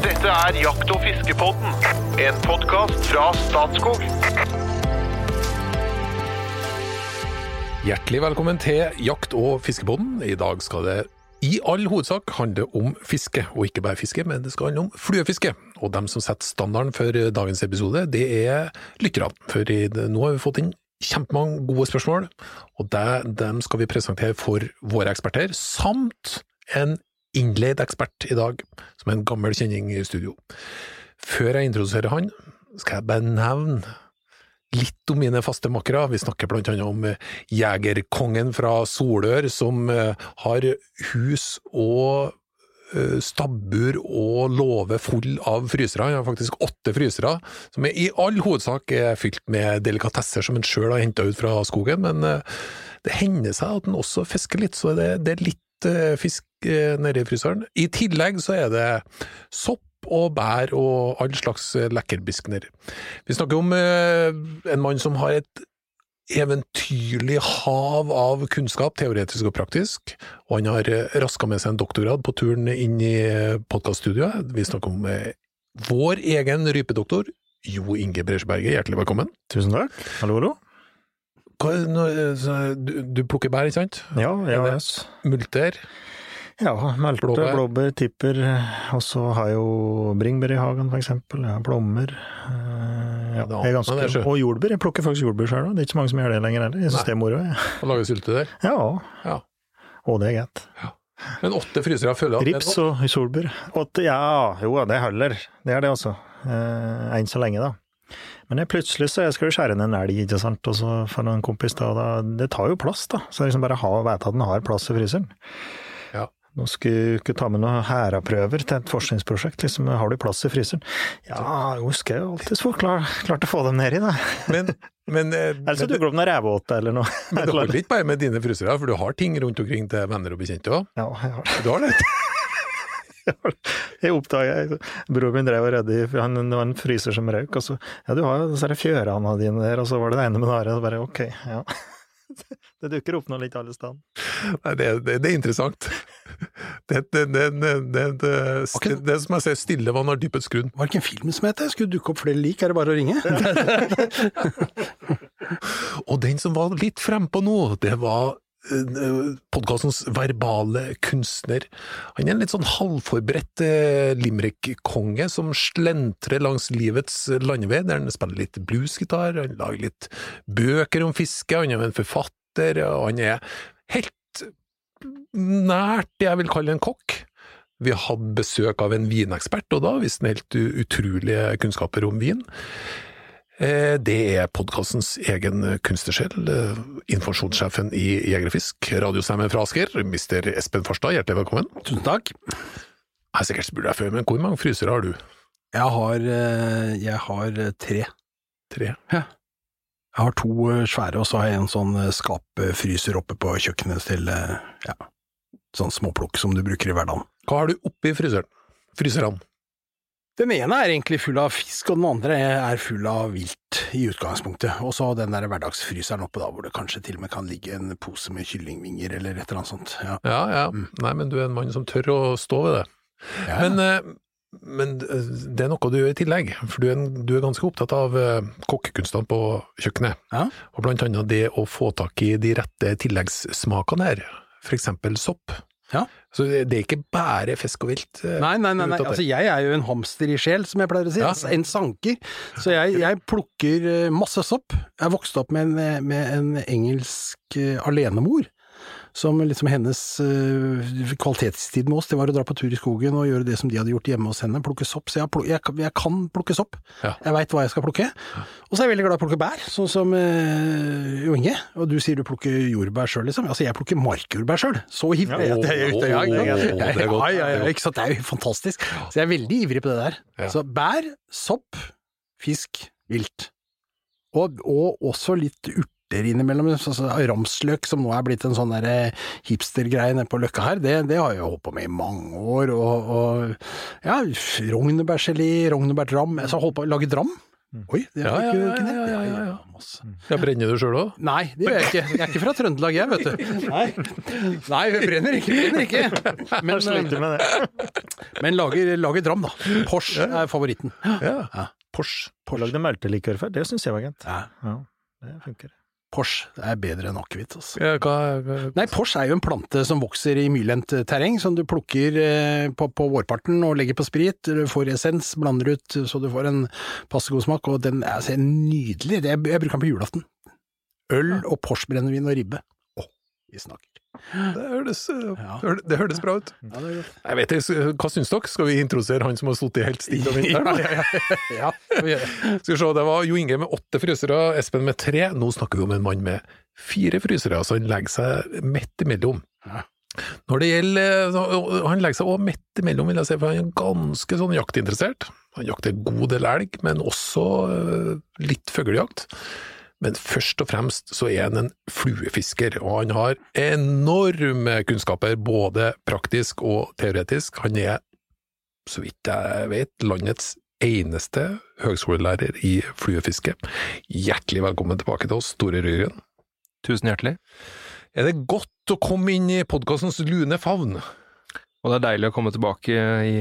Dette er Jakt- og fiskepodden, en podkast fra Statskog. Hjertelig velkommen til Jakt- og fiskepodden. I dag skal det i all hovedsak handle om fiske, og ikke bare fiske, men det skal handle om fluefiske. Og dem som setter standarden for dagens episode, det er lytterne. For nå har vi fått inn kjempemange gode spørsmål, og det, dem skal vi presentere for våre eksperter, samt en innleid ekspert i dag, som er en gammel kjenning i studio. Før jeg introduserer han, skal jeg bare nevne litt om mine faste makkere. Vi snakker blant annet om eh, jegerkongen fra Solør, som eh, har hus og eh, stabbur og låve full av frysere. Han har faktisk åtte frysere, som i all hovedsak er fylt med delikatesser som han sjøl har henta ut fra skogen. Men det hender seg at han også fisker litt, så det, er litt fisk nedi fryseren. I tillegg så er det sopp og bær og all slags eh, lekkerbiskner. Vi snakker om eh, en mann som har et eventyrlig hav av kunnskap, teoretisk og praktisk, og han har eh, raska med seg en doktorgrad på turen inn i podkaststudioet. Vi snakker om eh, vår egen rypedoktor, Jo Inge Bresjeberget. Hjertelig velkommen. Tusen takk. Hallo, hallo. Eh, du, du plukker bær, ikke sant? Ja, ja, yes. Multer. Ja melte, Blåbær. blåbær, tipper, og så har jeg jo bringebær i hagen, har plommer. eh, Ja, ganske, så- og jordbær. Jeg plukker faktisk jordbær sjøl. Det er ikke så mange som gjør det lenger heller. Jeg syns det er moro. Og lager syltetøy? Ja. Ja. Og det er greit. Men åtte frysere følger er Rips og solbær. Ja, jo, det holder. Det er det, altså. Eh, Enn så lenge, da. Men jeg plutselig så jeg skal jeg skjære ned en elg, ikke sant, og så for en kompis da, da Det tar jo plass, da. Så liksom bare ha, vite at den har plass i fryseren. Nå skulle du ikke ta med noen hæraprøver til et forskningsprosjekt, liksom. Har du plass i fryseren? Ja, jo, skal jeg jo alltids få klar, klart å få dem nedi, da. Men, men, Ellers Eller så dukker det opp noen rævåte eller noe. men det holder ikke bare med dine frysere, for du har ting rundt omkring til venner og bekjente òg. Ja, jeg har det. Du har det? Jeg oppdaga Broren min drev og redde i han, Det var en fryser som røyk, og så Ja, du har jo disse fjørene dine der, og så var det det ene med det andre, og så bare ok, ja. Det dukker opp noe litt alle steder. Nei, det, det, det er interessant. Det, det, det, det, det, det, det, det som jeg ser stille vann har dypet grunn. Var det ikke en film som het det? Skulle dukke opp flere lik, er det bare å ringe? Og den som var litt frempå nå, det var podkastens verbale kunstner. Han er en litt sånn halvforberedt eh, limerick-konge som slentrer langs livets landevei, der han spiller litt bluesgitar, han lager litt bøker om fiske, han er en forfatter, og han er helt nært det jeg vil kalle en kokk. Vi hadde besøk av en vinekspert, og da viste han helt utrolige kunnskaper om vin. Eh, Det er podkastens egen kunstnersjel, eh, informasjonssjefen i Jegerfisk, Fisk, radiostemmen fra Asker, mister Espen Farstad, hjertelig velkommen. Tusen takk. Jeg har sikkert spurt deg før, men hvor mange frysere har du? Jeg har, eh, jeg har tre. tre. Ja. Jeg har to eh, svære, og så har jeg en sånn eh, skapfryser oppe på kjøkkenet til eh, ja, sånn småplukk som du bruker i hverdagen. Hva har du oppi fryseren? Fryserne? Den ene er egentlig full av fisk, og den andre er full av vilt i utgangspunktet. Og så den der hverdagsfryseren oppe da, hvor det kanskje til og med kan ligge en pose med kyllingvinger eller et eller annet sånt. Ja. Ja, ja. Mm. Nei, men du er en mann som tør å stå ved det. Ja. Men, eh, men eh, det er noe du gjør i tillegg, for du er, du er ganske opptatt av eh, kokkekunstene på kjøkkenet. Ja. Og blant annet det å få tak i de rette tilleggssmakene her, for eksempel sopp. Ja. Så det er ikke bare fisk og vilt? eh, Nei, nei, nei, nei. altså jeg er jo en hamster i sjel, som jeg pleier å si. Ja. En sanker. Så jeg, jeg plukker eh, masse sopp. Jeg vokste opp med en, med en engelsk eh, alenemor. Som liksom hennes uh, kvalitetstid med oss, det var å dra på tur i skogen og gjøre det som de hadde gjort hjemme hos henne, plukke sopp. Så jeg, pluk- jeg, jeg kan plukke sopp. Ja. Jeg veit hva jeg skal plukke. Og så er jeg veldig glad i å plukke bær, sånn som uh, Jo Inge. Og du sier du plukker jordbær sjøl, liksom. Altså jeg plukker markjordbær sjøl. Så ivrig jeg ute. Ja, det er godt. Ja, ja, ikke sant? Det er jo fantastisk. Så jeg er veldig ivrig på det der. Ja. Så bær, sopp, fisk, vilt. Og, og også litt urter innimellom. Altså, ramsløk, som nå er blitt en sånn eh, hipstergreie nede på Løkka her, det, det har jeg holdt på med i mange år. Og, og ja, rognebærgelé, rognebærdram. Altså holdt på å lage dram. Oi, det har ja, ikke, ja, ja, ja, ja, ja. masse. Ja, brenner du sjøl òg? Nei, det gjør jeg ikke. Jeg er ikke fra Trøndelag, jeg, vet du. Nei, Nei jeg brenner ikke. Brenner ikke. Men, sliter med det. men lager, lager dram, da. Porsche er favoritten. Ja. Porsche. Pors. lagde meltelikør før, det syns jeg var gent. Ja. Ja, det funker. Porsche er bedre enn akevitt. Altså. Ja, hva, hva- Nei, pors er jo en plante som vokser i myrlendt terreng, som du plukker eh, på, på vårparten og legger på sprit. Du får essens, blander ut så du får en passe god smak, og den er altså, nydelig. Det, jeg bruker den på julaften. Øl og Porsche-brennevin og ribbe. Å, vi snakker. Det, høres, eh, Ja. det høres bra ut. Ja. Jeg vet ikke, Hva syns dere? Skal vi introdusere han som har sittet helt stille om vinteren? Ja. Skal vi se, Det var Jo Inge med åtte frysere, Espen med tre. Nå snakker vi om en mann med fire frysere, så han legger seg midt imellom. Når det gjelder, Han legger seg også midt imellom, vil jeg si, for han er ganske sånn jaktinteressert. Han jakter god del elg, men også øh, litt fuglejakt. Men først og fremst så er han en fluefisker, og han har enorme kunnskaper, både praktisk og teoretisk. Han er, så vidt jeg vet, landets eneste høgskolelærer i fluefiske. Hjertelig velkommen tilbake til oss, Tore Røyren. Tusen hjertelig. Er det godt å komme inn i podkastens lune favn? Og det er deilig å komme tilbake i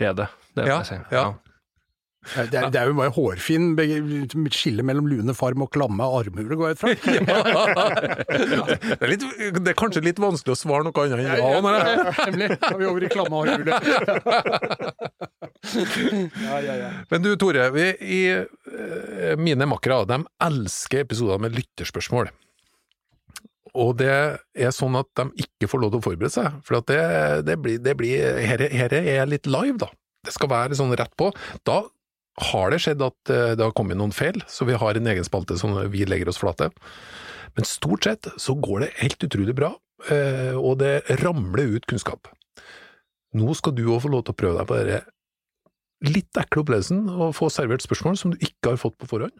redet. Det må Ja, jeg si. ja. Det er, det er jo bare hårfin skille mellom lune farm og klamme armhule, går jeg ut fra. det, er litt, det er kanskje litt vanskelig å svare noe annet enn ja. når jeg- Nemlig. Da er vi over i klamme armhule. ja, ja, ja. Men du Tore, vi, i, eh, mine makkere de elsker episoder med lytterspørsmål. Og det er sånn at de ikke får lov til å forberede seg, for at det, det blir, det blir her, her er litt live, da. Det skal være sånn rett på. Da har det skjedd at eh, det har kommet noen feil, så vi har en egen spalte som vi legger oss flate. Men stort sett så går det helt utrolig bra, eh, og det ramler ut kunnskap. Nå skal du òg få lov til å prøve deg på denne litt ekle opplevelsen og få servert spørsmål som du ikke har fått på forhånd.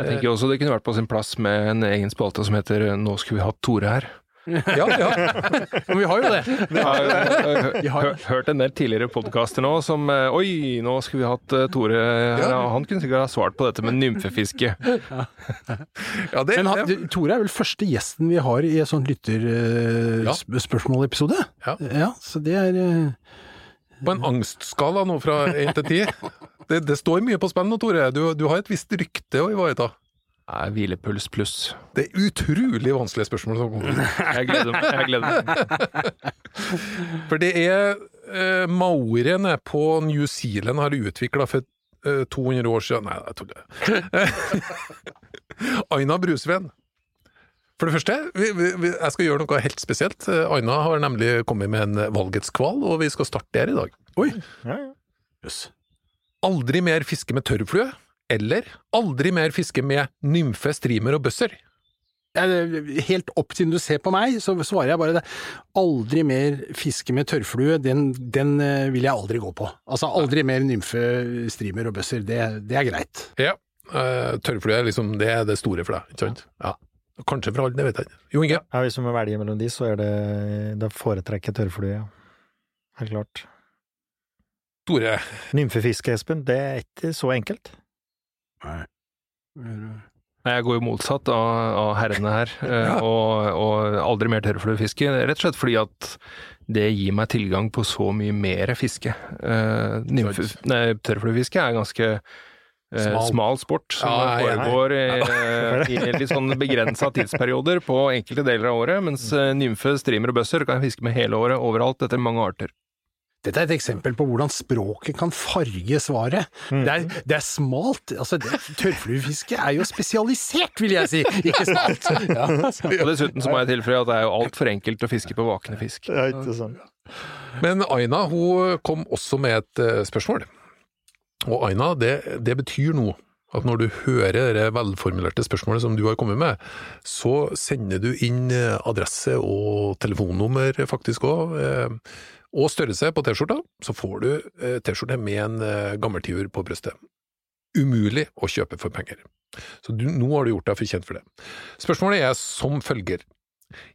Jeg tenker også det kunne vært på sin plass med en egen spalte som heter Nå skulle vi hatt Tore her. Ja, ja. Men vi har jo det. Jeg har eh, Vi har- hø- hørt en del tidligere podkaster nå som eh, Oi, nå skulle vi hatt eh, Tore. Ja. Han kunne sikkert ha svart på dette med nymfefiske. ja det, Men han, Tore er vel første gjesten vi har i en sånn lytterspørsmålepisode? Ja. ja, så det er eh, på en angstskala nå fra 1 til 10. Det, det står mye på spill nå, Tore. Du, du har et visst rykte å ivareta. Nei, Hvilepuls pluss. Det er utrolig vanskelige spørsmål som kommer. Jeg gleder meg. Jeg gleder meg. For det er eh, maoriene på New Zealand har utvikla for eh, 200 år siden Nei, jeg tuller. Aina Brusveen. For det første, vi, vi, jeg skal gjøre noe helt spesielt. Eh, Aina har nemlig kommet med en valgets kval, og vi skal starte der i dag. Oi! Ja, ja. yes. Aldri mer fiske med tørrflue, eller aldri mer fiske med nymfe, streamer og bøsser. Helt opp til du ser på meg, så svarer jeg bare det. Aldri mer fiske med tørrflue, den, den eh, vil jeg aldri gå på. Altså aldri mer nymfe, streamer og bøsser, det, det er greit. Ja, eh, tørrflue er liksom, det er det store for deg, ikke sant? Ja. Kanskje for alle, det vet jeg ikke. Jo Inge? Ja, hvis du må velge mellom de, så er det Da foretrekker jeg tørrflue, ja. Helt klart. Tore. Nymfefiske, Espen, det er ikke så enkelt. Nei. Nei, Jeg går jo motsatt av, av herrene her, eh, Ja. og, og aldri mer tørrfluefiske. Rett og slett fordi at det gir meg tilgang på så mye mer fiske. Eh, nei, tørrfluefiske er ganske eh, Smal. smal. sport som Ja, foregår i, i litt sånn begrensa tidsperioder på enkelte deler av året, mens eh, nymfe, streamer og bøsser kan fiske med hele året, overalt, etter mange arter. Dette er et eksempel på hvordan språket kan farge svaret. Det, er, det er smalt. Altså, Tørrfluefiske er jo spesialisert, vil jeg si, ikke smalt. Ja, Og dessuten så må jeg tilføye at det er jo altfor enkelt å fiske på vakne fisk. Ja, ikke sant. Men Aina hun kom også med et eh, spørsmål. Og Aina, det, det betyr noe. At når du hører det velformulerte spørsmålet som du har kommet med, så sender du inn eh, adresse og telefonnummer faktisk òg, og størrelse på T-skjorta, så får du eh, T-skjorte med en eh, gammeltiur på brystet. Umulig å kjøpe for penger. Så du, nå har du gjort deg fortjent for det. Spørsmålet er som følger.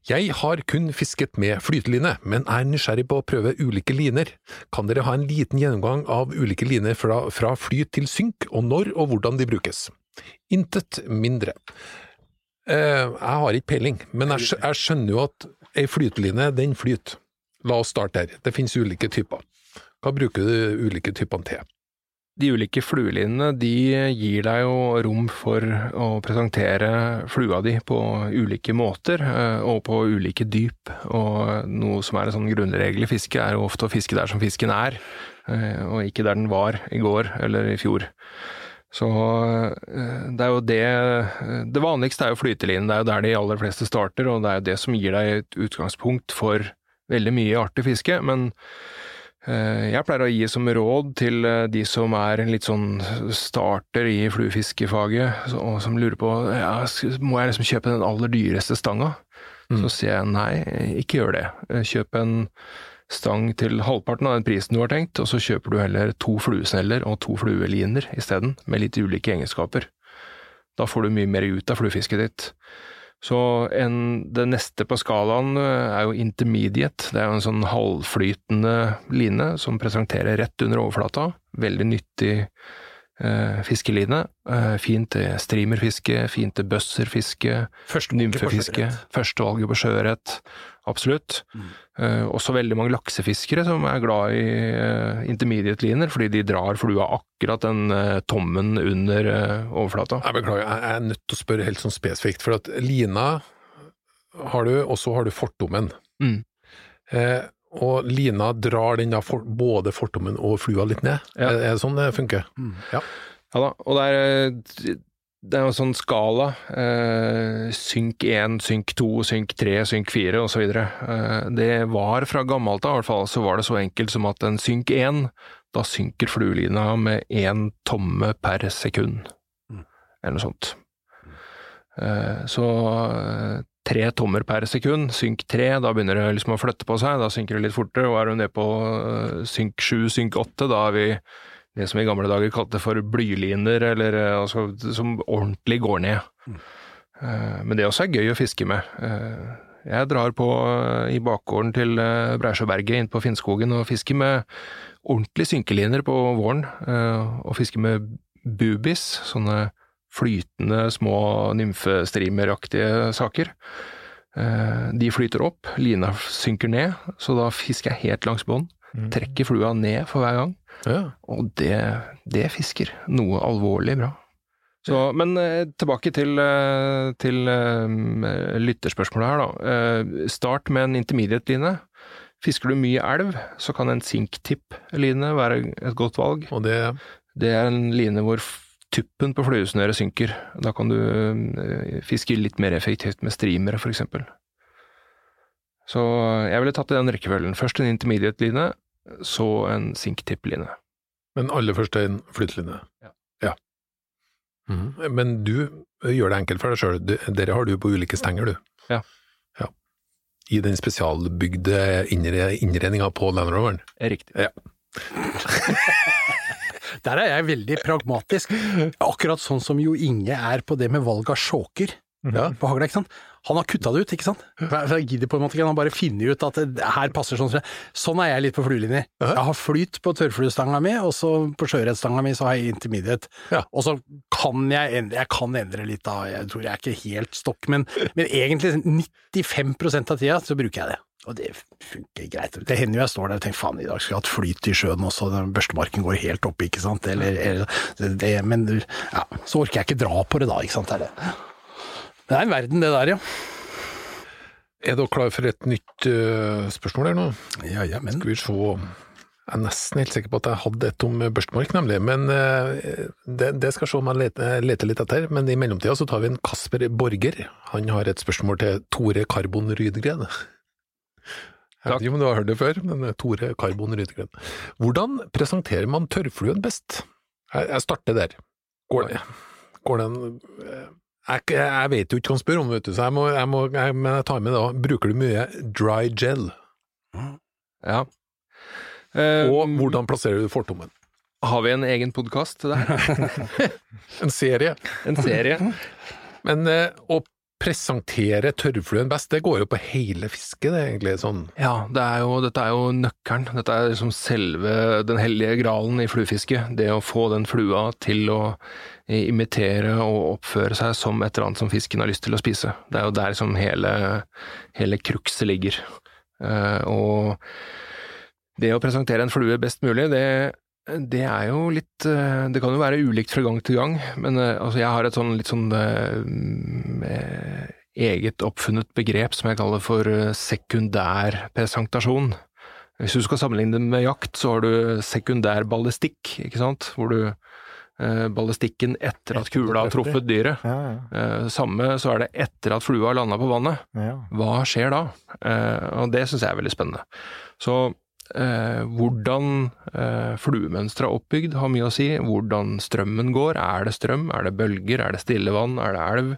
Jeg har kun fisket med flyteline, men er nysgjerrig på å prøve ulike liner. Kan dere ha en liten gjennomgang av ulike liner fra, fra flyt til synk, og når og hvordan de brukes? Intet mindre. Eh, jeg har ikke peiling, men jeg, jeg skjønner jo at ei flyteline, den flyter. La oss starte der. Det finnes ulike typer. Hva bruker du ulike typene til? De ulike fluelinene de gir deg jo rom for å presentere flua di på ulike måter, eh, og på ulike dyp. Og noe som er en sånn grunnregel i fiske, er jo ofte å fiske der som fisken er, eh, og ikke der den var i går eller i fjor. Så eh, det er jo det Det vanligste er jo flytelinen, det er jo der de aller fleste starter, og det er jo det som gir deg et utgangspunkt for veldig mye artig fiske. men Eh, Jeg pleier å gi som råd til eh, de som er litt sånn starter i fluefiskefaget, og som lurer på ja, må jeg liksom kjøpe den aller dyreste stanga. Så sier jeg nei, ikke gjør det. Eh, Kjøp en stang til halvparten av den prisen du har tenkt, og så kjøper du heller to fluesneller og to flueliner isteden, med litt ulike egenskaper. Da får du mye mer ut av fluefisket ditt. Så en, det neste på skalaen eh, er jo intermediate. Det er jo en sånn halvflytende line som presenterer rett under overflata. Veldig nyttig eh, fiskeline. Eh, fint til streamerfiske, fint til bøsserfiske, nymfefiske. Førstevalget på sjøørret. Absolutt. Eh, også veldig mange laksefiskere som er glad i uh, intermediate-liner, fordi de drar flua akkurat den uh, tommen under uh, overflata. Jeg beklager, jeg er nødt til å spørre helt sånn spesifikt, for at lina har du, og så har du fortommen. Mm. Eh, og lina drar den da for, både fortommen og flua litt ned. Ja. Er, er det sånn det funker? Ja. Ja da, og det er, eh, det er en sånn skala. Eh, synk 1, synk 2, synk 3, synk 4 osv. Eh, det var fra gammelt av i hvert fall, så var det så enkelt som at en synk 1, da synker fluelina med én tomme per sekund. Eller noe sånt. Eh, så eh, tre tommer per sekund, synk 3, da begynner det liksom å flytte på seg, da synker det litt fortere, og er du nede på eh, synk 7, synk 8, da er vi det som i gamle dager kalte for blyliner, eller eh, altså, som ordentlig går ned. Mm. Men det også er gøy å fiske med. Eh, Jeg drar på eh, i bakgården til eh, Breisjøberget inn på Finnskogen og fisker med ordentlige synkeliner på våren, eh, og fisker med boobies, sånne flytende små nymfestreameraktige saker. Eh, De flyter opp, lina synker ned, så da fisker jeg helt langs bånn. Trekker flua ned for hver gang. Ja. Og det, det fisker. Noe alvorlig bra. Så, men eh, tilbake til, eh, til eh, lytterspørsmålet her, da. Start med en intermediate-line. Fisker du mye elv, så kan en sink-tipp-line være et godt valg. Og det Det er en line hvor tuppen på fluesnøret synker. Da kan du fiske litt mer effektivt med streamere, eksempel. Så jeg ville tatt i den rekkefølgen. Først en intermediate-line, så en sink-tipp-line. Men aller først en flyteline. Ja. Ja. Mhm. Men du gjør det enkelt for deg sjøl. Dere har du på ulike stenger, du. Ja. ja. I den spesialbygde innre, innredninga på Land Roveren. Riktig. Ja. Der er jeg veldig pragmatisk. Akkurat sånn som Jo Inge er på det med valg av sjåker Ja. på hagla, ikke sant. Han har kutta det ut, ikke sant. For jeg gidder på en måte ikke, han har bare funnet ut at det her passer sånn. Sånn er jeg litt på fluelinjer. Jeg har flyt på tørrfluestanga mi, og så på sjøørretstanga mi så har jeg intermediate. Ja. Og så kan jeg endre, jeg kan endre litt da, jeg tror jeg er ikke helt stokk, men, men egentlig 95% av tida så bruker jeg det. Og det funker greit. Det hender jo jeg står der og tenker faen, i dag skulle jeg hatt flyt i sjøen også, den børstemarken går helt opp, ikke sant. Eller, eller det, men ja, så orker jeg ikke dra på det da, ikke sant. Det er, det. Det er en verden det der, ja. Er dere klar for et nytt uh, spørsmål her nå? Ja, ja, men Skal vi se Jeg er nesten helt sikker på at jeg hadde et om børstemark, nemlig. Men øh, det, det skal se om jeg leter, leter litt etter. Men i mellomtida så tar vi en Kasper Borger. Han har et spørsmål til Tore Karbon Rydgren. Jeg vet ikke om du har hørt det før, men Tore Karbon Rydgren. Hvordan presenterer man tørrfluen best? Jeg, jeg starter der. Går det, går det en jeg, jeg vet jo ikke hva han spør om, vet du, så jeg må, jeg må jeg, men jeg tar med det da. Bruker du mye dry gel? Ja. Eh, Og hvordan plasserer du fortommen? Har vi en egen podkast til det? En serie. En serie? Men eh, å presenterer tørrfluen best? Det går jo på hele fisket, det er egentlig sånn. Ja, det er jo, dette er jo nøkkelen. Dette er liksom selve den hellige gralen i fluefiske. Det å få den flua til å imitere og oppføre seg som et eller annet som fisken har lyst til å spise. Det er jo der som hele, hele krukset ligger. Eh, og det å presentere en flue best mulig, det, det er jo litt eh, Det kan jo være ulikt fra gang til gang, men eh, altså jeg har et sånn litt sånn eh, eget oppfunnet begrep som jeg kaller for sekundær presentasjon. Hvis du skal sammenligne det med jakt, så har du sekundær ballistikk, ikke sant, hvor du eh, ballistikken etter at kula har truffet dyret. Ja, ja. Eh, samme så er det etter at flua har landa på vannet. ja. Hva skjer da? Og det syns jeg er veldig spennende. Så eh, hvordan eh, fluemønsteret er oppbygd har mye å si. Hvordan strømmen går. Er det strøm? Er det bølger? Er det stille vann? Er det elv?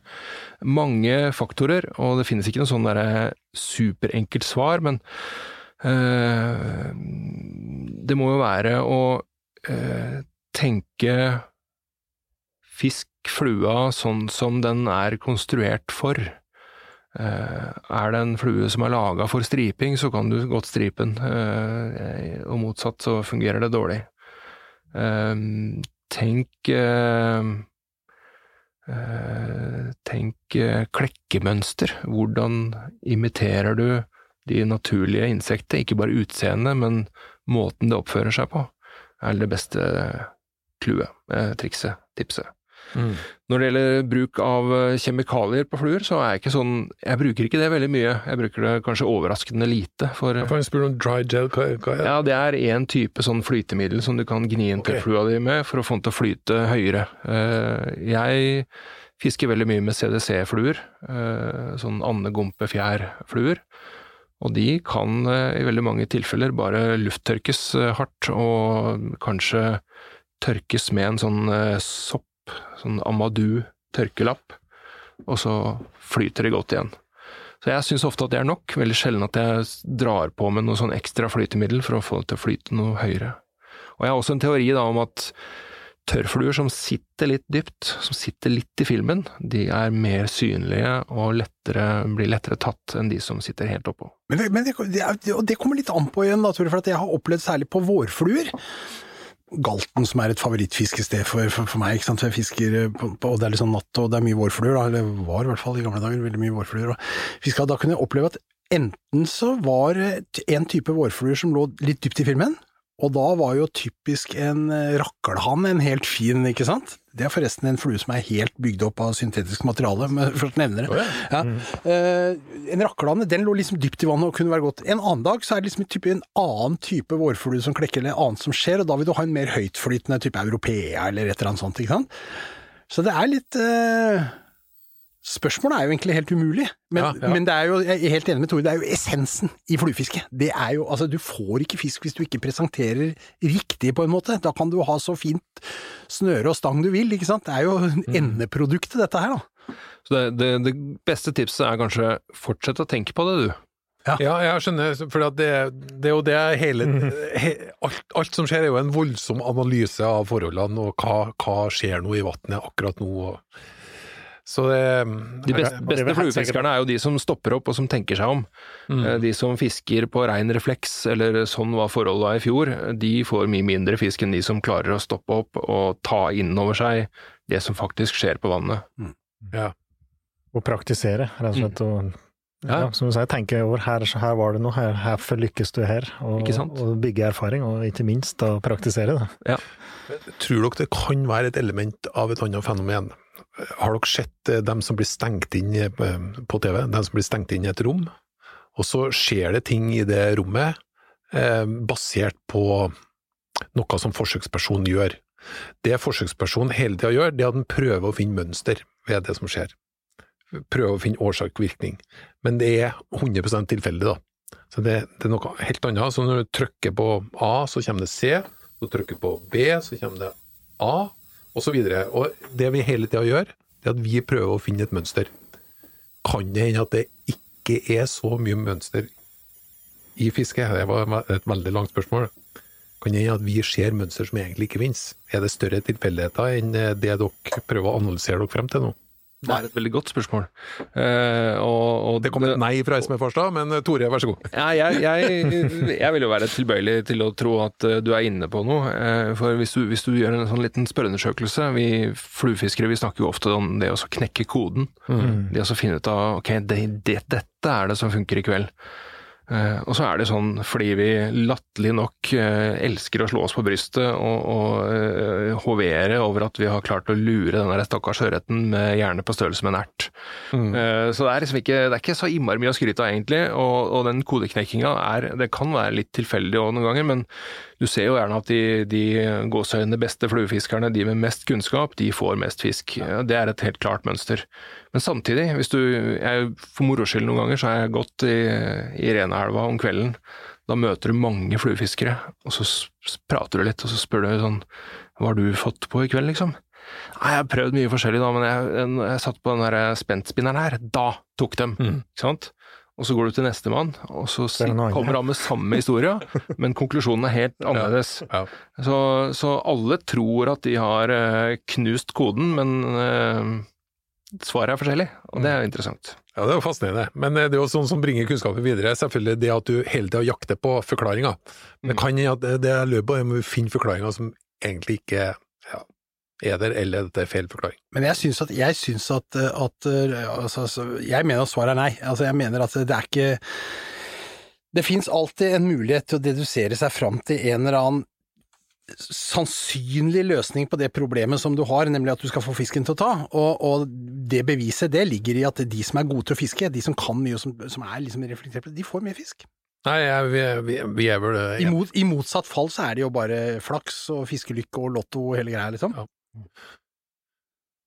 Mange faktorer, og det finnes ikke noe sånn derre superenkelt svar, men eh, det må jo være å eh, tenke fisk, flua, sånn som den er konstruert for. Eh, er det en flue som er laga for striping, så kan du godt stripe den, eh, og motsatt så fungerer det dårlig. Eh, tenk Tenk klekkemønster. Hvordan imiterer du de naturlige insekter? Ikke bare utseendet, men måten det oppfører seg på, er det beste clouet, trikset, tipset. Når det gjelder bruk av eh, kjemikalier på fluer, så er jeg ikke sånn Jeg bruker ikke det veldig mye. Jeg bruker det kanskje overraskende lite. For Jeg får spørre om dry gel, hva, hva er det? ja, det er én type sånn flytemiddel som du kan gni inn Ok. flua di med for å få den til å flyte høyere. Eh, Jeg fisker veldig mye med CDC-fluer, sånn sånn andegompe-fjær-fluer. Og de kan eh, i veldig mange tilfeller bare lufttørkes eh, hardt, og kanskje tørkes med en sånn eh, sopp, sånn Amadou tørkelapp, og så flyter det godt igjen. Så jeg syns ofte at det er nok, veldig sjelden at jeg drar på med noe sånn ekstra flytemiddel for å få det til å flyte noe høyere. Og jeg har også en teori da om at tørrfluer som sitter litt dypt, som sitter litt i filmen, de er mer synlige og lettere, blir lettere tatt enn de som sitter helt oppå. Men, men det, det, det kommer litt an på igjen, da, for jeg har opplevd særlig på vårfluer. Galten, som er et favorittfiskested for, for, for meg, ikke sant? jeg fisker eh, på, på, og det er litt sånn natt, og det er mye vårfluer, eller var i hvert fall i gamle dager, veldig mye vårfluer. Da kunne jeg oppleve at enten så var en type vårfluer som lå litt dypt i filmen, og da var jo typisk en eh, rakkelhann en helt fin, ikke sant? Det er forresten en flue som er helt bygd opp av syntetisk materiale, for å nevne det. ja. Eh, en rakkelhanne, den lå liksom dypt i vannet og kunne være godt. En annen dag så er det liksom en, type, en annen type vårflue som klekker, eller annet som skjer, og da vil du ha en mer høytflytende type europea eller et eller annet sånt, ikke sant? Så det er litt eh, Spørsmålet er jo egentlig helt umulig, men, Ja, ja. men det er jo, jeg er helt enig med Tore, det er jo essensen i fluefiske. Det er jo, altså Du får ikke fisk hvis du ikke presenterer riktig, på en måte. Da kan du ha så fint snøre og stang du vil, ikke sant. Det er jo endeproduktet, dette her, da. Så det, det, det beste tipset er kanskje fortsett å tenke på det, du. Ja, jeg skjønner, for det, det er jo det hele he, alt, alt som skjer er jo en voldsom analyse av forholdene, og hva, hva skjer nå i vannet akkurat nå. Og, så det De beste, er beste fluefiskerne er jo de som stopper opp og som tenker seg om. Mm. De som fisker på rein refleks, eller sånn var forholdet i fjor, de får mye mindre fisk enn de som klarer å stoppe opp og ta innover seg det som faktisk skjer på vannet. ja. Og praktisere, rett og slett. Og, ja. Ja. som du sier, tenke over her, her var det noe, her, herfor lykkes du her. Og, Ikke sant? og bygge erfaring, og ikke minst da praktisere det. Tror dere det kan være et element av et annet fenomen? Har dere sett eh, dem som blir stengt inn eh, på TV, dem som blir stengt inn i et rom, og så skjer det ting i det rommet eh, basert på noe som forsøkspersonen gjør. Det forsøkspersonen hele tida gjør, det er at den prøver å finne mønster ved det som skjer. Prøver å finne årsak-virkning. Men det er 100% tilfeldig, da. Så det, det er noe helt annet. Så når du trykker på A, så kommer det C. Så trykker du på B, så kommer det A, Og det vi hele tida gjør, det er at vi prøver å finne et mønster. Kan det hende at det ikke er så mye mønster i fiske? Det var et veldig langt spørsmål. Kan det hende at vi ser mønster som egentlig ikke finnes? Er det større tilfeldigheter enn det dere prøver å analysere dere frem til nå? Det er et veldig godt spørsmål. Uh, og, og Det kom et nei fra Esme Farstad, men eh, Tore, vær så god. Ja, jeg, jeg, jeg vil jo være tilbøyelig til å tro at eh, du er inne på noe. Uh, For hvis du, hvis du gjør en sånn liten spørreundersøkelse Vi fluefiskere vi snakker jo ofte om det å knekke koden. Det å så finne ut av ok, det, det, dette er det som funker i kveld. Eh, og så er det sånn fordi vi latterlig nok eh, elsker å slå oss på brystet og, og eh, hovere over at vi har klart å lure den der stakkars ørreten med hjerne på størrelse med en ert. Mm. så det er liksom ikke, det er ikke så innmari mye å skryte av egentlig, og, og den kodeknekkinga er, det kan være litt tilfeldig også noen ganger, men du ser jo gjerne at de, de gåseøynene beste fluefiskerne, de med mest kunnskap, de får mest fisk. Det er et helt klart mønster. Men samtidig, hvis du, jeg, for moro skyld noen ganger, så har jeg gått i, i Renaelva om kvelden. Da møter du mange fluefiskere, og så prater du litt, og så spør du sånn Hva har du fått på i kveld, liksom? Nei, jeg har prøvd mye forskjellig da, men jeg, jeg satt på den der spentspinneren her. Da tok dem, ikke sant? Og så går du til nestemann, og så er kommer han med samme historie, men konklusjonen er helt annerledes. Ja. Så, så alle tror at de har eh, knust koden, men eh, svaret er forskjellig, og det er jo interessant. Ja, Det er jo fascinerende. Men eh, det er jo sånn som bringer kunnskapen videre, selvfølgelig det at du hele tida jakter på forklaringer. Men det kan hende at det- det er løpet av å finne forklaringer som egentlig ikke ja, er der, eller at det er feil forklaring. Men jeg syns at, jeg synes at, at altså, altså, Jeg mener at svaret er nei. Altså, jeg mener at det er ikke Det fins alltid en mulighet til å dedusere seg fram til en eller annen sannsynlig løsning på det problemet som du har, nemlig at du skal få fisken til å ta. Og, og det beviset det ligger i at de som er gode til å fiske, de som kan mye og som, som er liksom reflektert på det, de får mer fisk. Nei, ja, vi, vi, vi er vel I, mot, I motsatt fall så er det jo bare flaks og fiskelykke og lotto og hele greia, liksom. Ja.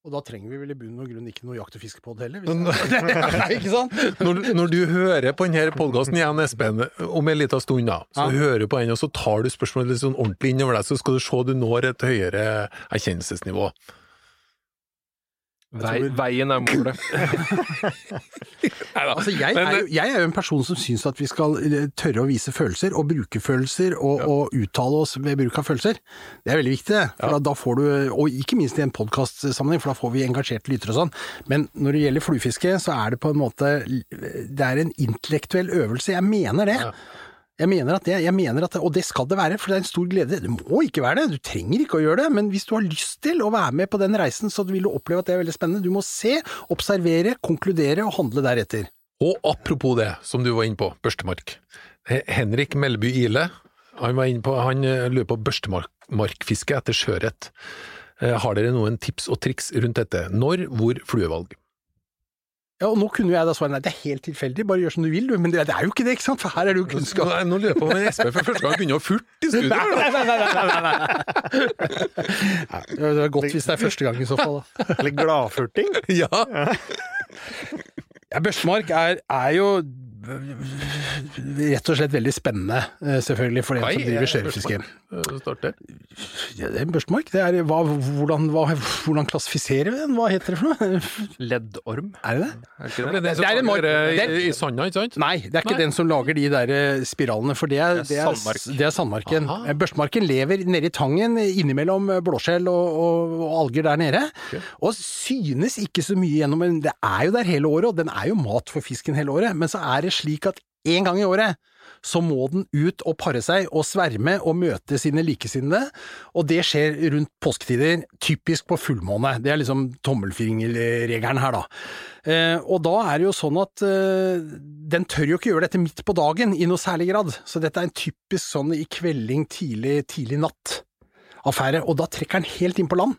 Og da trenger vi vel i bunn og grunn ikke noe jakt- og fiskepod heller. Nei, ikke sant? når, når du hører på denne podkasten igjen, Espen, om en liten stund, da, så Ja. hører du på den, og så tar du spørsmålet litt sånn ordentlig innover deg, så skal du se du når et høyere erkjennelsesnivå. Vei, veien er målet. Altså, jeg, Men- er jo, jeg er jo en person som syns at vi skal eh, tørre å vise følelser, og bruke følelser, og, og uttale oss ved bruk av følelser. Det er veldig viktig, det. For ja. da får du, og ikke minst i en podkastsammenheng, for da får vi engasjerte lyttere og sånn. Men når det gjelder fluefiske, så er det på en måte Det er en intellektuell øvelse. Jeg mener det. Jeg mener at det, jeg mener at det, og det skal det være, for det er en stor glede. Det må ikke være det, du trenger ikke å gjøre det, men hvis du har lyst til å være med på den reisen, så vil du oppleve at det er veldig spennende. Du må se, observere, konkludere og handle deretter. Og apropos det, som du var inne på, børstemark. Henrik Melby Ile, han var inne på, han eh, lurer på børstemarkfiske etter sjøørret. Eh, Har dere noen tips og triks rundt dette? Når, hvor, fluevalg? Ja, og nå kunne jeg da svare nei, det er helt tilfeldig, bare gjør som du vil du, men det, det er jo ikke det, ikke sant, for her er det jo kunnskap. Nei, Nå lurer jeg på om Espen for første gang kunne ha furt i studio. Nei, nei, nei, nei, nei, nei. Det er godt hvis det er første gang i så fall. da. Eller gladfurting. Ja, Ja, Børsmark er, er jo rett og slett veldig spennende, eh, selvfølgelig, for den som driver der. Ja, det er en børstemark. Det er, hva, hvordan, hva, hvordan klassifiserer vi den? Hva heter det for noe? Leddorm, Er det det? er det ikke Det det? er Det er en mark- eh, i, i sanda, ikke sant? Nei, det er ikke Nei. den som lager de der eh, spiralene, for det er, Det er det er sandmarken. Aha. Børstemarken lever nede i tangen, innimellom blåskjell og, og, og alger der nede, og synes ikke så mye gjennom, men det er jo der hele året, og den er jo mat for fisken hele året, men så er det slik at en gang i året så må den ut og pare seg og sverme og møte sine likesinnede, og det skjer rundt påsketider, typisk på fullmåne. Det er liksom tommelfingerregelen her, da. Eh, og da er det jo sånn at eh, den tør jo ikke gjøre dette midt på dagen i noe særlig grad, så dette er en typisk sånn i kvelding, tidlig, tidlig natt. Affære, og da trekker den helt inn på land,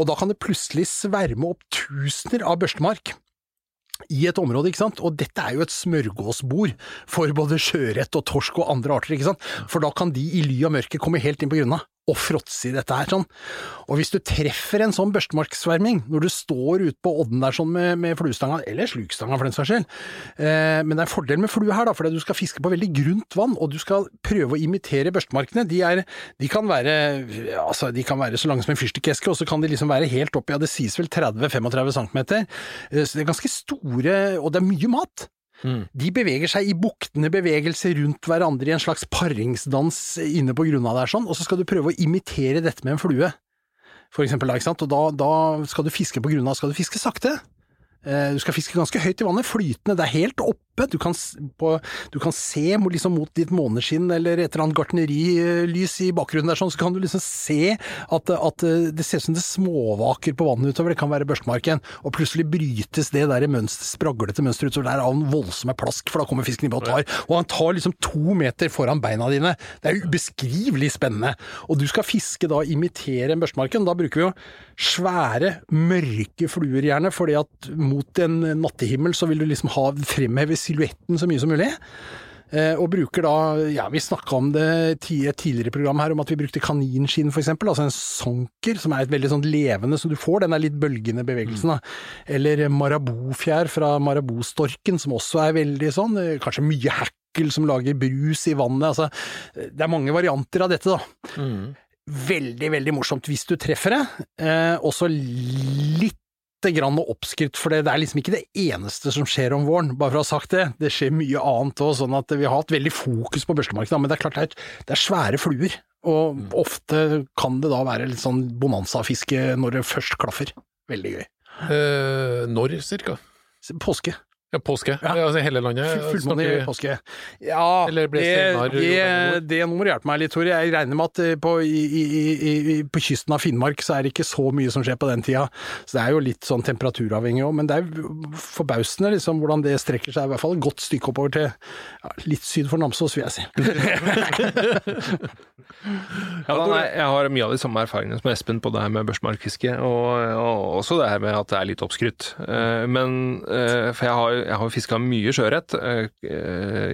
og da kan det plutselig sverme opp tusener av børstemark i et område, ikke sant, og dette er jo et smørgåsbord for både sjøørret og torsk og andre arter, ikke sant, for da kan de i ly av mørket komme helt inn på grunna og fråtse i dette her sånn. Og hvis du treffer en sånn børstemarksverming, når du står ute på odden der sånn med, med fluestanga, eller slukstanga for den saks skyld, eh, men det er en fordel med flue her da, fordi du skal fiske på veldig grunt vann, og du skal prøve å imitere børstemarkene. De, er, de kan være, altså, de kan være så lange som en fyrstikkeske, og så kan de liksom være helt oppi, ja det sies vel 30-35 cm, Eh, så det er ganske store, og det er mye mat. De beveger seg i buktende bevegelser rundt hverandre i en slags paringsdans inne på grunna der sånn, og så skal du prøve å imitere dette med en flue. For eksempel, da? Og da, da skal du fiske på grunna, skal du fiske sakte. Eh, Du skal fiske ganske høyt i vannet, flytende, det er helt oppe. Du kan, på, du kan se liksom mot ditt måneskinn eller et eller annet gartnerilys i bakgrunnen der, sånn, så kan du liksom se at, at eh, det ser ut som det småvaker på vannet utover, det kan være børstmarken, og plutselig brytes det der mønster, spraglete mønsteret utover der av en voldsomme plask, for da kommer fisken innpå og tar, og han tar liksom to meter foran beina dine. Det er ubeskrivelig spennende. Og du skal fiske da, imitere en børstmarken, da bruker vi jo svære, mørke fluer gjerne, fordi at mot en nattehimmel så vil du liksom ha, fremheve silhuetten så mye som mulig. Eh, og bruker da, ja vi snakka om det i et tidligere program her, om at vi brukte kaninskinn for eksempel, altså en sonker som er et veldig sånn levende, så du får den er litt bølgende bevegelsen da. Eller marabofjær fra marabostorken, som også er veldig sånn, eh, kanskje mye hackel som lager brus i vannet, altså det er mange varianter av dette da. Veldig, veldig morsomt hvis du treffer det. Eh, også litt grann oppskrytt, for det, det er liksom ikke det eneste som skjer om våren, bare for å ha sagt det. Det skjer mye annet òg, sånn at vi har hatt veldig fokus på børstemarkedet, men det er klart det er, det er svære fluer. Og ofte kan det da være litt sånn bonanzafiske når det først klaffer. Veldig gøy. Eh, når cirka? Påske. Ja, påske. Ja. Altså hele landet? Fullmåne i påske. Ja, Eller ble det, det, det nå må du hjelpe meg litt, Tore. Jeg regner med at eh, på, i, i, i, på kysten av Finnmark så er det ikke så mye som skjer på den tida. Så det er jo litt sånn temperaturavhengig òg, men det er forbausende liksom hvordan det strekker seg i hvert fall et godt stykke oppover til ja, litt syd for Namsos, vil jeg si. Ja, da, nei, jeg har mye av de samme erfaringene som Espen på det her med børsmarkfiske, og, og også det her med at det er litt oppskrytt. Eh, Men eh, For jeg har, jeg har fiska mye sjøørret eh,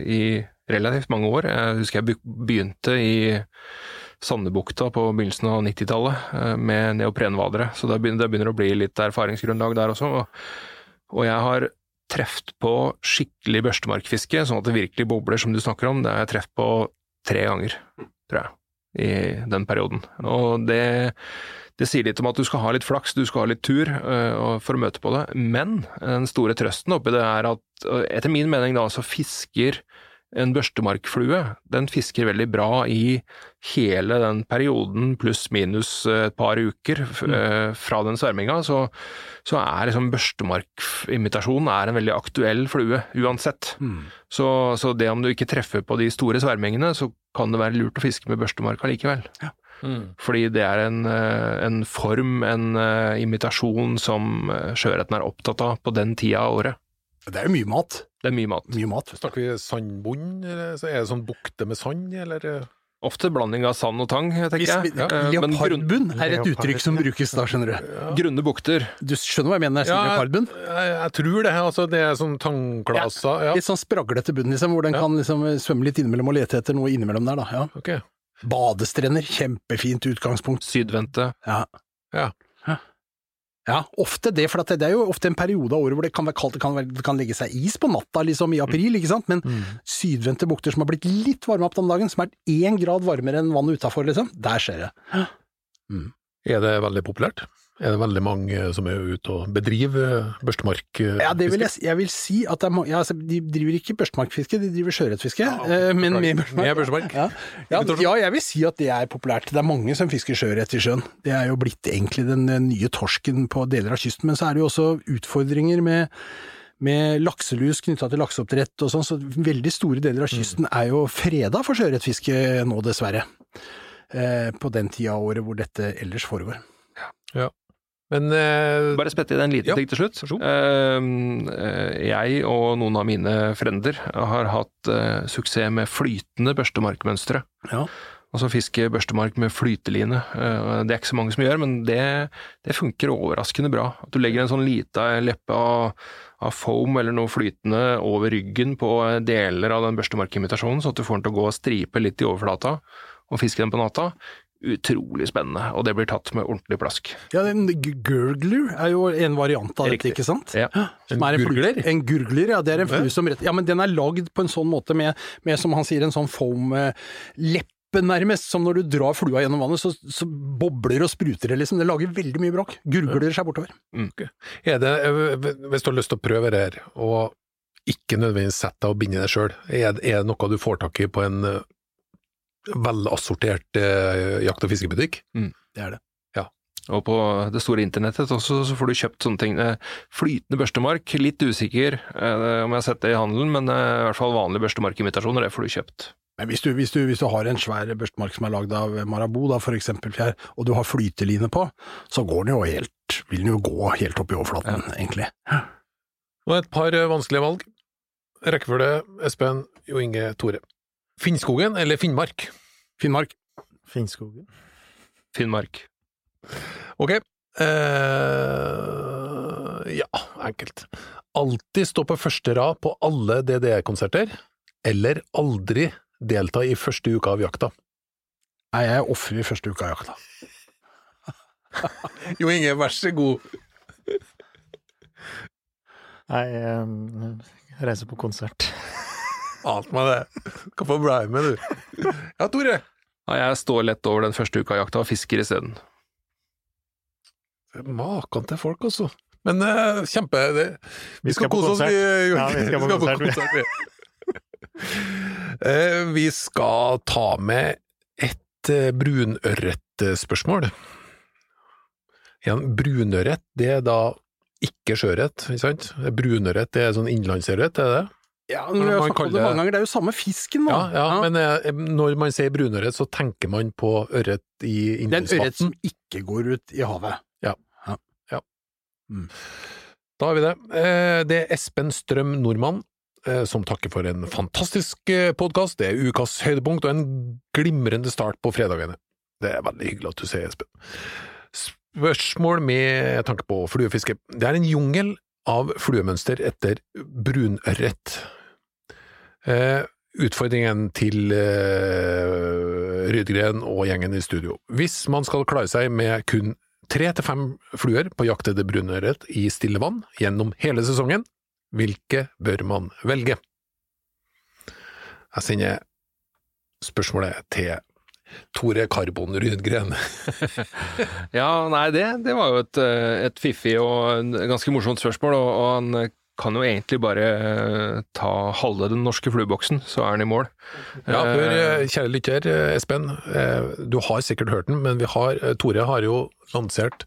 i relativt mange år. Jeg husker jeg begynte i Sandebukta på begynnelsen av 90-tallet eh, med neoprenvadere, så det begynner, det begynner å bli litt erfaringsgrunnlag der også. Og, jeg har treft på skikkelig børstemarkfiske, sånn at det virkelig bobler, som du snakker om. Det har jeg treft på tre ganger, tror jeg, i den perioden. Og det, det sier litt om at du skal ha litt flaks, du skal ha litt tur uh, for å møte på det. Men den store trøsten oppi det er at øh, etter min mening da, så fisker en børstemarkflue, den fisker veldig bra i hele den perioden, pluss minus øh, et par uker øh, fra den sverminga, så, så er liksom børstemarkimitasjonen er en veldig aktuell flue, uansett. Så, så det om du ikke treffer på de store svermingene, så kan det være lurt å fiske med børstemark allikevel. Mm. Fordi det er en, eh, en form, en eh, imitasjon som eh, sjøørreten er opptatt av på den tida av året. Det er jo mye mat. Det er mye mat. Mye mat. Snakker vi sandbunn, eller så er det sånn bukte med sand, eller? Ofte blanding av sand og tang, tenker jeg. ja, Eh, Leopardbunn er et uttrykk som brukes da, skjønner du. grunne bukter. Du skjønner hva jeg mener når jeg sier leopardbunn? jeg, jeg tror det. altså Det er sånn tangklasa Ja. Litt sånn spraglete bunn, liksom, hvor den Ja. kan liksom svømme litt innimellom og lete etter noe innimellom der, da. Ja. Ok. Badestrender, kjempefint utgangspunkt. Sydvendte. Ja. Ja. Ofte det, for det det er jo ofte en periode av året hvor det kan være kaldt, det kan, det kan legge seg is på natta, liksom i april, ikke sant, men sydvendte bukter som har blitt litt varme opp om dagen, som er én grad varmere enn vannet utafor, liksom, der skjer det. Er det veldig populært? Er det veldig mange som er ute og bedriver børstemark? eh, Ja, det vil jeg, jeg vil si at det er, mange ja, altså, de driver ikke børstemarkfiske, de driver sjøørretfiske, ok. eh, men med Med børstemark. børstemark? Ja. Ja, ja, jeg vil si at det er populært. Det er mange som fisker sjøørret i sjøen. Det er jo blitt egentlig den eh, nye torsken på deler av kysten, men så er det jo også utfordringer med med lakselus knytta til lakseoppdrett og sånn, så veldig store deler av kysten er jo freda for sjøørretfiske nå, dessverre. Eh, på den tida av året hvor dette ellers foregår. Men uh, Bare spette inn en liten Ja, ting til slutt. eh, jeg og noen av mine frender har hatt uh, suksess med flytende børstemarkmønstre. Ja. Altså fiske børstemark med flyteline. Det er ikke så mange som gjør, men det, det funker overraskende bra. At du legger en sånn lita leppe av, av foam eller noe flytende over ryggen på deler av den børstemarkimitasjonen, så at du får den til å gå og stripe litt i overflata, og fiske den på natta. Utrolig spennende, og det blir tatt med ordentlig plask. Ja, en gurgler er jo en variant av Riktig. dette, ikke sant? Ja. En en, gurgler? En gurgler, ja. Det er en flue som rett Ja, men den er lagd på en sånn måte med, med som han sier, en sånn foam-lepp nærmest, som når du drar flua gjennom vannet, så, så bobler og spruter det, liksom. Det lager veldig mye bråk. Gurgler seg bortover. er det, eh, hvis du har lyst til å prøve det her, og ikke nødvendigvis sette deg og binde deg sjøl, er, er det noe du får tak i på en eh, velassortert eh, jakt- og fiskebutikk? Det er det. Og på det store internettet også, så får du kjøpt sånne ting. Eh, Flytende børstemark, litt usikker eh, om jeg har sett det i handelen, men eh, i hvert fall vanlige børstemarkimitasjoner, det får du kjøpt. Men hvis du, hvis, du, hvis du har en svær børstemark som er lagd av Marabou, da, for eksempel, Fjær, og du har flyteline på, så går den jo helt, vil den jo gå helt opp i overflaten, egentlig. Og et par eh, vanskelige valg. Rekkefølge Espen, Jo Inge, Tore. Finnskogen eller Finnmark? Finnmark. Finnskogen. Finnmark. Ok. Uh, ja, enkelt. Alltid stå på første rad på alle DDE-konserter, eller aldri delta i første uka av jakta. Nei, jeg er offer i første uka av jakta. Jo Inge, vær så god. Nei, jeg reise på konsert. Ant meg det. Kan få bli med, du? Ja, Tore. Ja, jeg står lett over den første uka av jakta og fisker isteden. Maken til folk, altså. Men uh, kjempe det, Vi, Vi skal, skal kose oss, vi. konsert. Jo Ja, skal, vi skal på konsert, vi. uh, vi skal ta med et uh, brunørretspørsmål. Igjen, brunørret, det er da ikke sjøørret, ikke sant? Brunørret, det er sånn innlandsørret, er det? Ja, Men vi har man snakket om det det- mange ganger, det er jo samme fisken, da. Ja, ja, men eh, når man sier brunørret, så tenker man på ørret i det er en ørret som ikke går ut i havet. Da har vi det. Eh, Det er Espen Strøm Nordmann eh, som takker for en fantastisk podkast. Det er ukas høydepunkt og en glimrende start på fredagene. Det er veldig hyggelig at du sier, Espen. Spørsmål med tanke på fluefiske. Det er en jungel av fluemønster etter brunørret. Eh, utfordringen til eh, Rydgren og gjengen i studio. Hvis man skal klare seg med kun tre til fem fluer på jakt etter brunørret i stille vann gjennom hele sesongen, hvilke bør man velge? Jeg sender spørsmålet til Tore Karbon Rydgren. Ja, nei, det, det var jo et, eh, et fiffig og ganske morsomt spørsmål, og, og han kan jo egentlig bare eh, ta halve den norske flueboksen, så er han i mål. Ja, hør, Eh, eh, kjære lytter, eh, Espen, eh, du har sikkert hørt den, men vi har, eh, Tore har jo lansert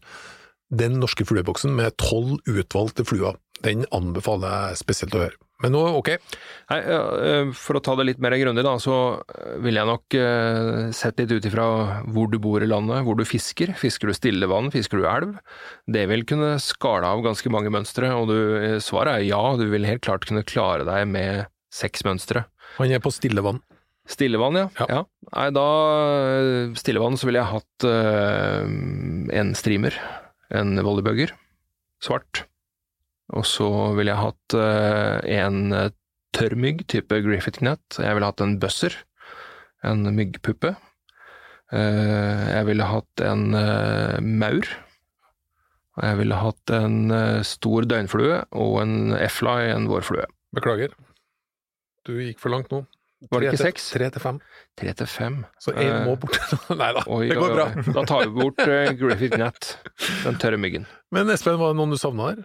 den norske flueboksen med tolv utvalgte fluer. Den anbefaler jeg spesielt å høre. Men nå, ok, Nei, eh, For å ta det litt mer grundig, da, så eh, ville jeg nok eh, sett litt ut ifra hvor du bor i landet, hvor du fisker. Fisker du stille vann, fisker du elv? Det vil kunne skale av ganske mange mønstre, og du, svaret er ja, du vil helt klart kunne klare deg med seks mønstre. han er på stille vann. Stillevann, ja. Ja. ja. Nei, da Stillevann så ville jeg hatt uh, en streamer, en volleybugger, svart. Og så ville jeg hatt eh, en tørr tørrmygg, type Griffith Nut. Jeg ville hatt en buzzer, en myggpuppe. Eh, jeg ville hatt en eh, maur. Og jeg ville hatt en eh, stor døgnflue og en F-fly, en vårflue. Beklager. Du gikk for langt nå. Var det ikke seks? Tre til fem. Tre til fem. Så én Eh, må bort. Nei da, det går bra. Da tar vi bort Griffith Nut, den tørre myggen. Men Espen, var det noen du savna her?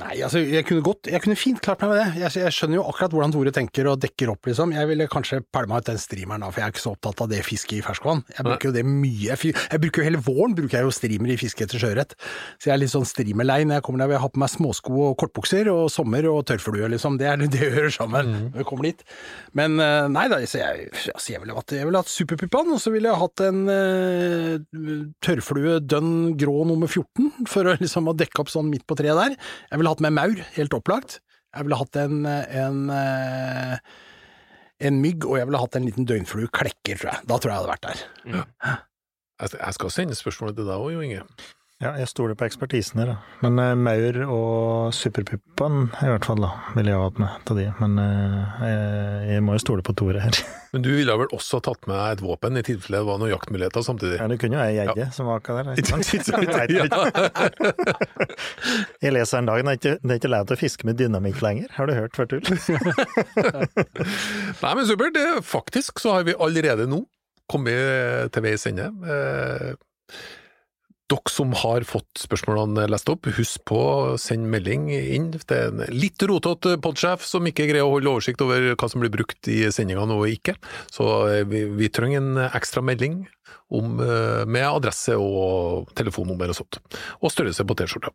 nei, altså jeg kunne godt, jeg kunne fint klart meg med det. Jeg, jeg skjønner jo akkurat hvordan Tore tenker og dekker opp, liksom. Jeg ville kanskje pælma ut den streameren da, for jeg er ikke så opptatt av det fisket i ferskvann. Jeg bruker jo det mye. Jeg, bruker jo hele våren bruker jeg jo streamer i fiske etter sjøørret. Så jeg er litt sånn streamerlei når jeg kommer der jeg har på meg småsko og kortbukser og sommer og tørrflue, liksom. Det er det hører sammen når vi kommer dit. Men eh, nei da, så jeg, altså, jeg ville hatt, jeg ville hatt superpuppaen, og så ville jeg hatt en uh, tørrflue dønn grå nummer 14 for å liksom å dekke opp sånn midt på treet der. Jeg ville hatt med maur, helt opplagt. Jeg ville hatt en, en, en mygg, og jeg ville hatt en liten døgnflue klekker, tror jeg. Da tror jeg jeg hadde vært der. Jeg jeg skal sende spørsmålet til deg òg, Jo Inge. Ja, jeg stoler på ekspertisen her, da. Men uh, maur og superpuppen i hvert fall, da, ville jeg ha hatt med til de. Men uh, jeg, jeg må jo stole på Tore her. Men du ville vel også tatt med et våpen i tilfelle det var noen jaktmuligheter samtidig? Ja, det kunne jo ei gjedde som var akkurat der. Jeg. Jeg leser en dag, er det er ikke lov til å fiske med dynamikk lenger. Har du hørt for tull? Nei, men supert. Faktisk så har vi allerede nå kommet til veis ende. Eh, Dere som har fått spørsmålene lest opp, husk på å sende melding inn. Det er en litt rotete podsjef som ikke greier å holde oversikt over hva som blir brukt i sendingene og ikke, så eh, vi, vi trenger en ekstra melding om, eh, med adresse og telefonnummer og sånt, og størrelse på T-skjorta.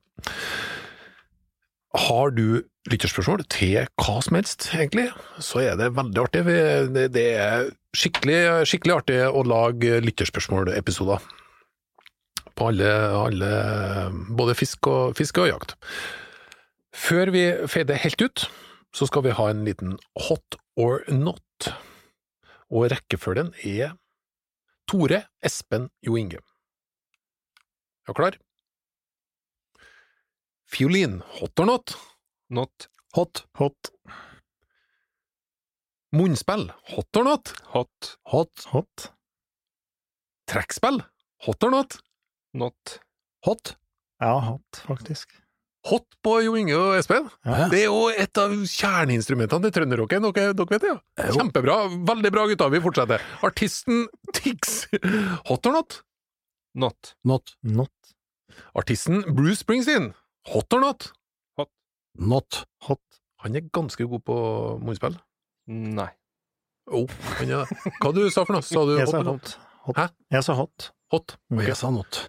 Har du lytterspørsmål til hva som helst, egentlig, så er det veldig artig. Det er skikkelig, skikkelig artig å lage lytterspørsmål-episoder på alle, alle både fisk og, fiske og jakt. Før vi fader helt ut, så skal vi ha en liten hot or not, og rekkefølgen er Tore, Espen, Jo Inge. Er du klar? Fiolin, hot or not? Not. Hot. Hot. Munnspill, hot or not? Hot. Hot. Hot. Trekkspill, hot or not? Not. Hot. Ja, hot, faktisk. Hot på Jo Inge og Espen. Ja. Det er jo et av kjerneinstrumentene til trønderrocken, dere, dere vet det? Ja. Kjempebra, veldig bra gutta, vi fortsetter. Artisten Tix, hot or not? Not. Not. Not. Artisten Bruce Springsteen, hot or not? Not. Hot. Han er ganske god på munnspill. Nei. Oh, han er det. Hva du sa for noe? Sa du Jeg hot sa hot. hot. Hæ? Jeg sa hot. Hot. Okay. Jeg sa not.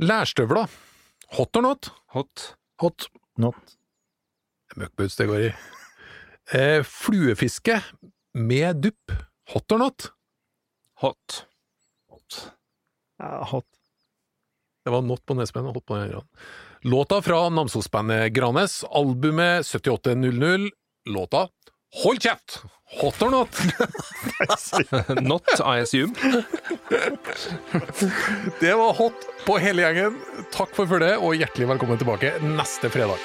Lærstøvler, hot or not? Hot. Hot. Not. Møkkboots det går i. Eh, fluefiske med dupp, hot or not? Hot. Hot. Ja, hot. Det var not på nesbenet, og hot på øynene. Låta fra Namsos-bandet Granes, albumet 7800, låta Hold kjeft! Hot or not? Not, I assume. Det var hot på hele gjengen. Takk for følget, og hjertelig velkommen tilbake neste fredag.